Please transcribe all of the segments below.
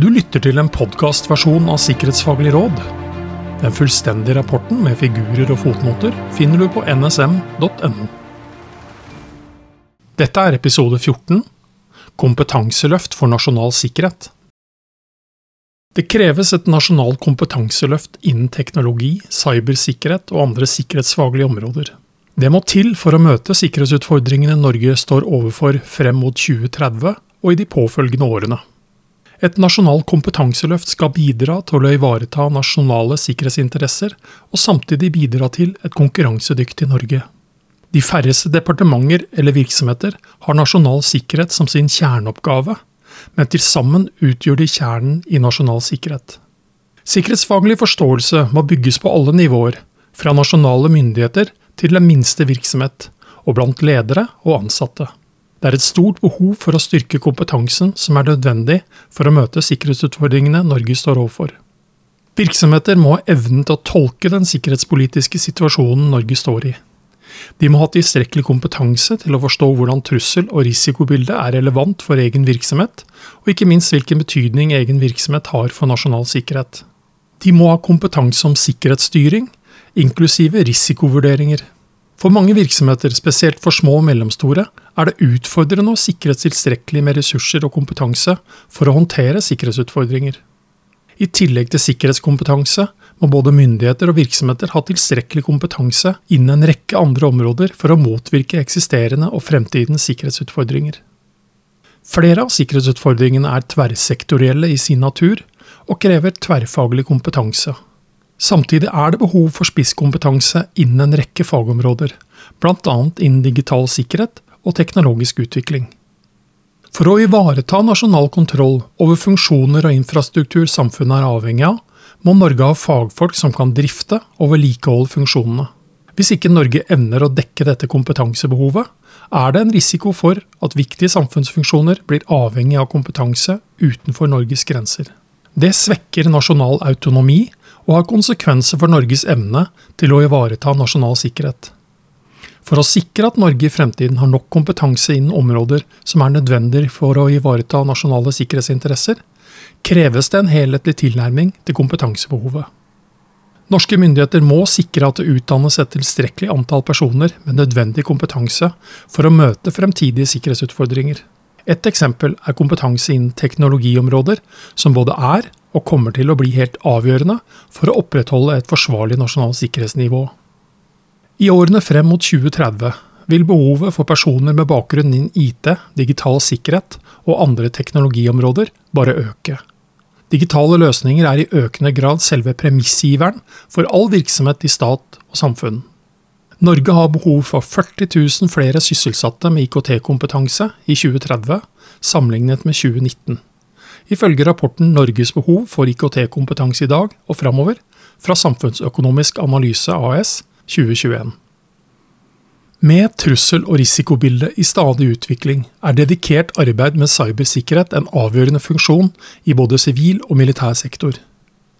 Du lytter til en podkastversjon av Sikkerhetsfaglig råd. Den fullstendige rapporten med figurer og fotnoter finner du på nsm.no. Dette er episode 14 Kompetanseløft for nasjonal sikkerhet. Det kreves et nasjonalt kompetanseløft innen teknologi, cybersikkerhet og andre sikkerhetsfaglige områder. Det må til for å møte sikkerhetsutfordringene Norge står overfor frem mot 2030 og i de påfølgende årene. Et nasjonalt kompetanseløft skal bidra til å ivareta nasjonale sikkerhetsinteresser, og samtidig bidra til et konkurransedyktig Norge. De færreste departementer eller virksomheter har nasjonal sikkerhet som sin kjerneoppgave, men til sammen utgjør de kjernen i nasjonal sikkerhet. Sikkerhetsfaglig forståelse må bygges på alle nivåer, fra nasjonale myndigheter til den minste virksomhet, og blant ledere og ansatte. Det er et stort behov for å styrke kompetansen som er nødvendig for å møte sikkerhetsutfordringene Norge står overfor. Virksomheter må ha evnen til å tolke den sikkerhetspolitiske situasjonen Norge står i. De må ha tilstrekkelig kompetanse til å forstå hvordan trussel- og risikobildet er relevant for egen virksomhet, og ikke minst hvilken betydning egen virksomhet har for nasjonal sikkerhet. De må ha kompetanse om sikkerhetsstyring, inklusive risikovurderinger. For mange virksomheter, spesielt for små og mellomstore, er det utfordrende å sikre tilstrekkelig med ressurser og kompetanse for å håndtere sikkerhetsutfordringer. I tillegg til sikkerhetskompetanse må både myndigheter og virksomheter ha tilstrekkelig kompetanse innen en rekke andre områder for å motvirke eksisterende og fremtidens sikkerhetsutfordringer. Flere av sikkerhetsutfordringene er tverrsektorielle i sin natur og krever tverrfaglig kompetanse. Samtidig er det behov for spisskompetanse innen en rekke fagområder, bl.a. innen digital sikkerhet og teknologisk utvikling. For å ivareta nasjonal kontroll over funksjoner og infrastruktur samfunnet er avhengig av, må Norge ha fagfolk som kan drifte og vedlikeholde funksjonene. Hvis ikke Norge evner å dekke dette kompetansebehovet, er det en risiko for at viktige samfunnsfunksjoner blir avhengig av kompetanse utenfor Norges grenser. Det svekker nasjonal autonomi og har konsekvenser for Norges evne til å ivareta nasjonal sikkerhet. For å sikre at Norge i fremtiden har nok kompetanse innen områder som er nødvendig for å ivareta nasjonale sikkerhetsinteresser, kreves det en helhetlig tilnærming til kompetansebehovet. Norske myndigheter må sikre at det utdannes et tilstrekkelig antall personer med nødvendig kompetanse for å møte fremtidige sikkerhetsutfordringer. Et eksempel er kompetanse innen teknologiområder, som både er og kommer til å bli helt avgjørende for å opprettholde et forsvarlig nasjonalt sikkerhetsnivå. I årene frem mot 2030 vil behovet for personer med bakgrunn innen IT, digital sikkerhet og andre teknologiområder bare øke. Digitale løsninger er i økende grad selve premissgiveren for all virksomhet i stat og samfunn. Norge har behov for 40 000 flere sysselsatte med IKT-kompetanse i 2030, sammenlignet med 2019. Ifølge rapporten 'Norges behov for IKT-kompetanse i dag og framover' fra Samfunnsøkonomisk analyse AS 2021. Med trussel- og risikobilde i stadig utvikling er dedikert arbeid med cybersikkerhet en avgjørende funksjon i både sivil og militær sektor.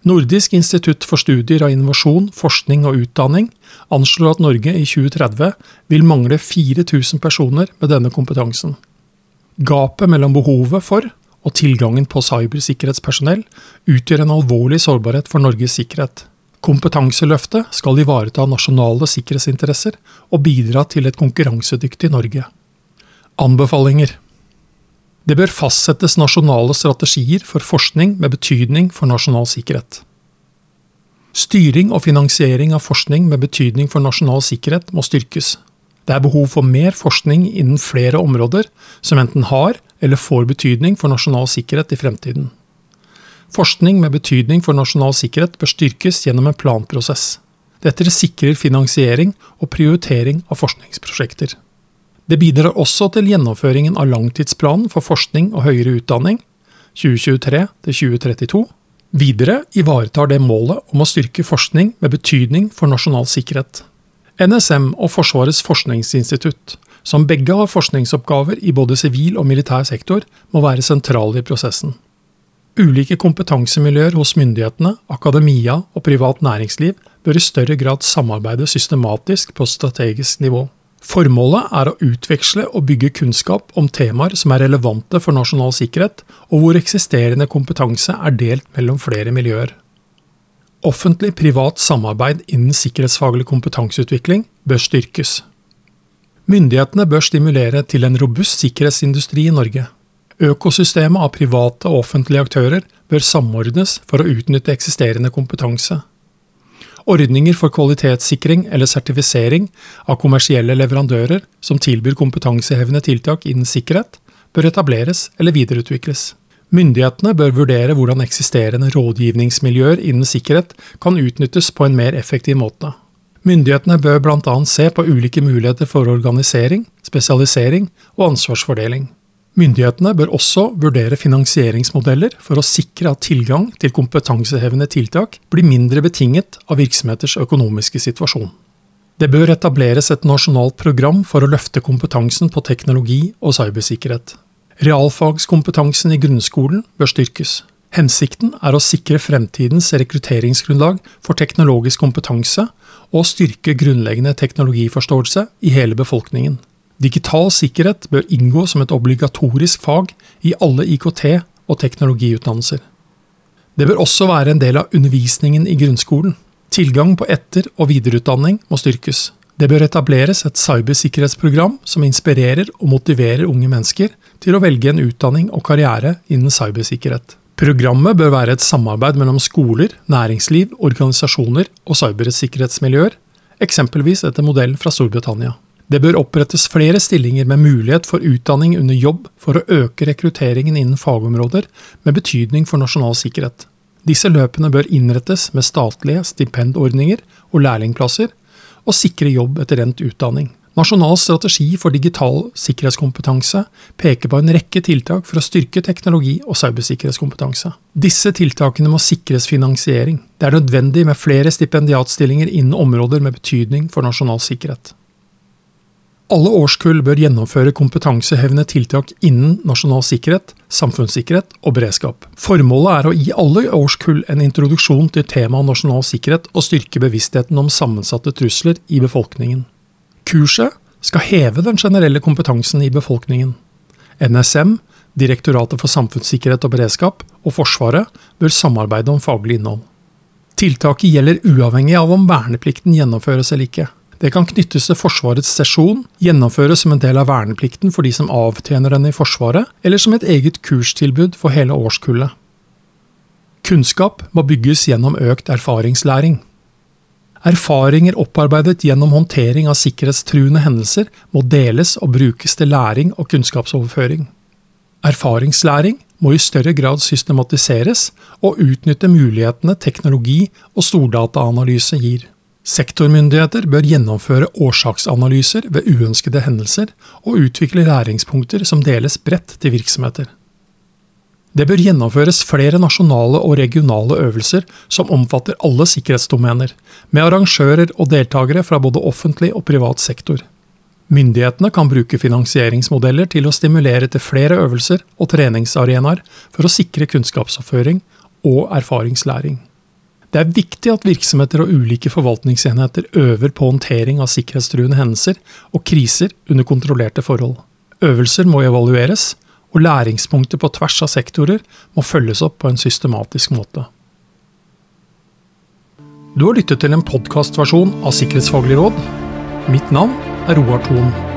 Nordisk institutt for studier av innovasjon, forskning og utdanning anslår at Norge i 2030 vil mangle 4000 personer med denne kompetansen. Gapet mellom behovet for og tilgangen på cybersikkerhetspersonell utgjør en alvorlig sårbarhet for Norges sikkerhet. Kompetanseløftet skal ivareta nasjonale sikkerhetsinteresser og bidra til et konkurransedyktig Norge. Anbefalinger Det bør fastsettes nasjonale strategier for forskning med betydning for nasjonal sikkerhet. Styring og finansiering av forskning med betydning for nasjonal sikkerhet må styrkes. Det er behov for mer forskning innen flere områder som enten har eller får betydning for nasjonal sikkerhet i fremtiden. Forskning med betydning for nasjonal sikkerhet bør styrkes gjennom en planprosess. Dette sikrer finansiering og prioritering av forskningsprosjekter. Det bidrar også til gjennomføringen av langtidsplanen for forskning og høyere utdanning 2023-2032. Videre ivaretar det målet om å styrke forskning med betydning for nasjonal sikkerhet. NSM og Forsvarets forskningsinstitutt, som begge har forskningsoppgaver i både sivil og militær sektor, må være sentrale i prosessen. Ulike kompetansemiljøer hos myndighetene, akademia og privat næringsliv bør i større grad samarbeide systematisk på strategisk nivå. Formålet er å utveksle og bygge kunnskap om temaer som er relevante for nasjonal sikkerhet, og hvor eksisterende kompetanse er delt mellom flere miljøer. Offentlig-privat samarbeid innen sikkerhetsfaglig kompetanseutvikling bør styrkes. Myndighetene bør stimulere til en robust sikkerhetsindustri i Norge. Økosystemet av private og offentlige aktører bør samordnes for å utnytte eksisterende kompetanse. Ordninger for kvalitetssikring eller sertifisering av kommersielle leverandører som tilbyr kompetansehevende tiltak innen sikkerhet, bør etableres eller videreutvikles. Myndighetene bør vurdere hvordan eksisterende rådgivningsmiljøer innen sikkerhet kan utnyttes på en mer effektiv måte. Myndighetene bør bl.a. se på ulike muligheter for organisering, spesialisering og ansvarsfordeling. Myndighetene bør også vurdere finansieringsmodeller for å sikre at tilgang til kompetansehevende tiltak blir mindre betinget av virksomheters økonomiske situasjon. Det bør etableres et nasjonalt program for å løfte kompetansen på teknologi og cybersikkerhet. Realfagskompetansen i grunnskolen bør styrkes. Hensikten er å sikre fremtidens rekrutteringsgrunnlag for teknologisk kompetanse og styrke grunnleggende teknologiforståelse i hele befolkningen. Digital sikkerhet bør inngå som et obligatorisk fag i alle IKT- og teknologiutdannelser. Det bør også være en del av undervisningen i grunnskolen. Tilgang på etter- og videreutdanning må styrkes. Det bør etableres et cybersikkerhetsprogram som inspirerer og motiverer unge mennesker til å velge en utdanning og karriere innen cybersikkerhet. Programmet bør være et samarbeid mellom skoler, næringsliv, organisasjoner og cybersikkerhetsmiljøer, eksempelvis etter modell fra Storbritannia. Det bør opprettes flere stillinger med mulighet for utdanning under jobb for å øke rekrutteringen innen fagområder med betydning for nasjonal sikkerhet. Disse løpene bør innrettes med statlige stipendordninger og lærlingplasser, og sikre jobb etter endt utdanning. Nasjonal strategi for digital sikkerhetskompetanse peker på en rekke tiltak for å styrke teknologi- og cybersikkerhetskompetanse. Disse tiltakene må sikres finansiering. Det er nødvendig med flere stipendiatstillinger innen områder med betydning for nasjonal sikkerhet. Alle årskull bør gjennomføre kompetansehevende tiltak innen nasjonal sikkerhet, samfunnssikkerhet og beredskap. Formålet er å gi alle årskull en introduksjon til temaet nasjonal sikkerhet og styrke bevisstheten om sammensatte trusler i befolkningen. Kurset skal heve den generelle kompetansen i befolkningen. NSM, Direktoratet for samfunnssikkerhet og beredskap, og Forsvaret bør samarbeide om faglig innhold. Tiltaket gjelder uavhengig av om verneplikten gjennomføres eller ikke. Det kan knyttes til Forsvarets sesjon, gjennomføres som en del av verneplikten for de som avtjener den i Forsvaret, eller som et eget kurstilbud for hele årskullet. Kunnskap må bygges gjennom økt erfaringslæring. Erfaringer opparbeidet gjennom håndtering av sikkerhetstruende hendelser må deles og brukes til læring og kunnskapsoverføring. Erfaringslæring må i større grad systematiseres og utnytte mulighetene teknologi og stordataanalyse gir. Sektormyndigheter bør gjennomføre årsaksanalyser ved uønskede hendelser og utvikle læringspunkter som deles bredt til virksomheter. Det bør gjennomføres flere nasjonale og regionale øvelser som omfatter alle sikkerhetsdomener, med arrangører og deltakere fra både offentlig og privat sektor. Myndighetene kan bruke finansieringsmodeller til å stimulere til flere øvelser og treningsarenaer for å sikre kunnskapsoppføring og erfaringslæring. Det er viktig at virksomheter og ulike forvaltningsenheter øver på håndtering av sikkerhetstruende hendelser og kriser under kontrollerte forhold. Øvelser må evalueres, og læringspunkter på tvers av sektorer må følges opp på en systematisk måte. Du har lyttet til en podkastversjon av Sikkerhetsfaglig råd. Mitt navn er Roar Thon.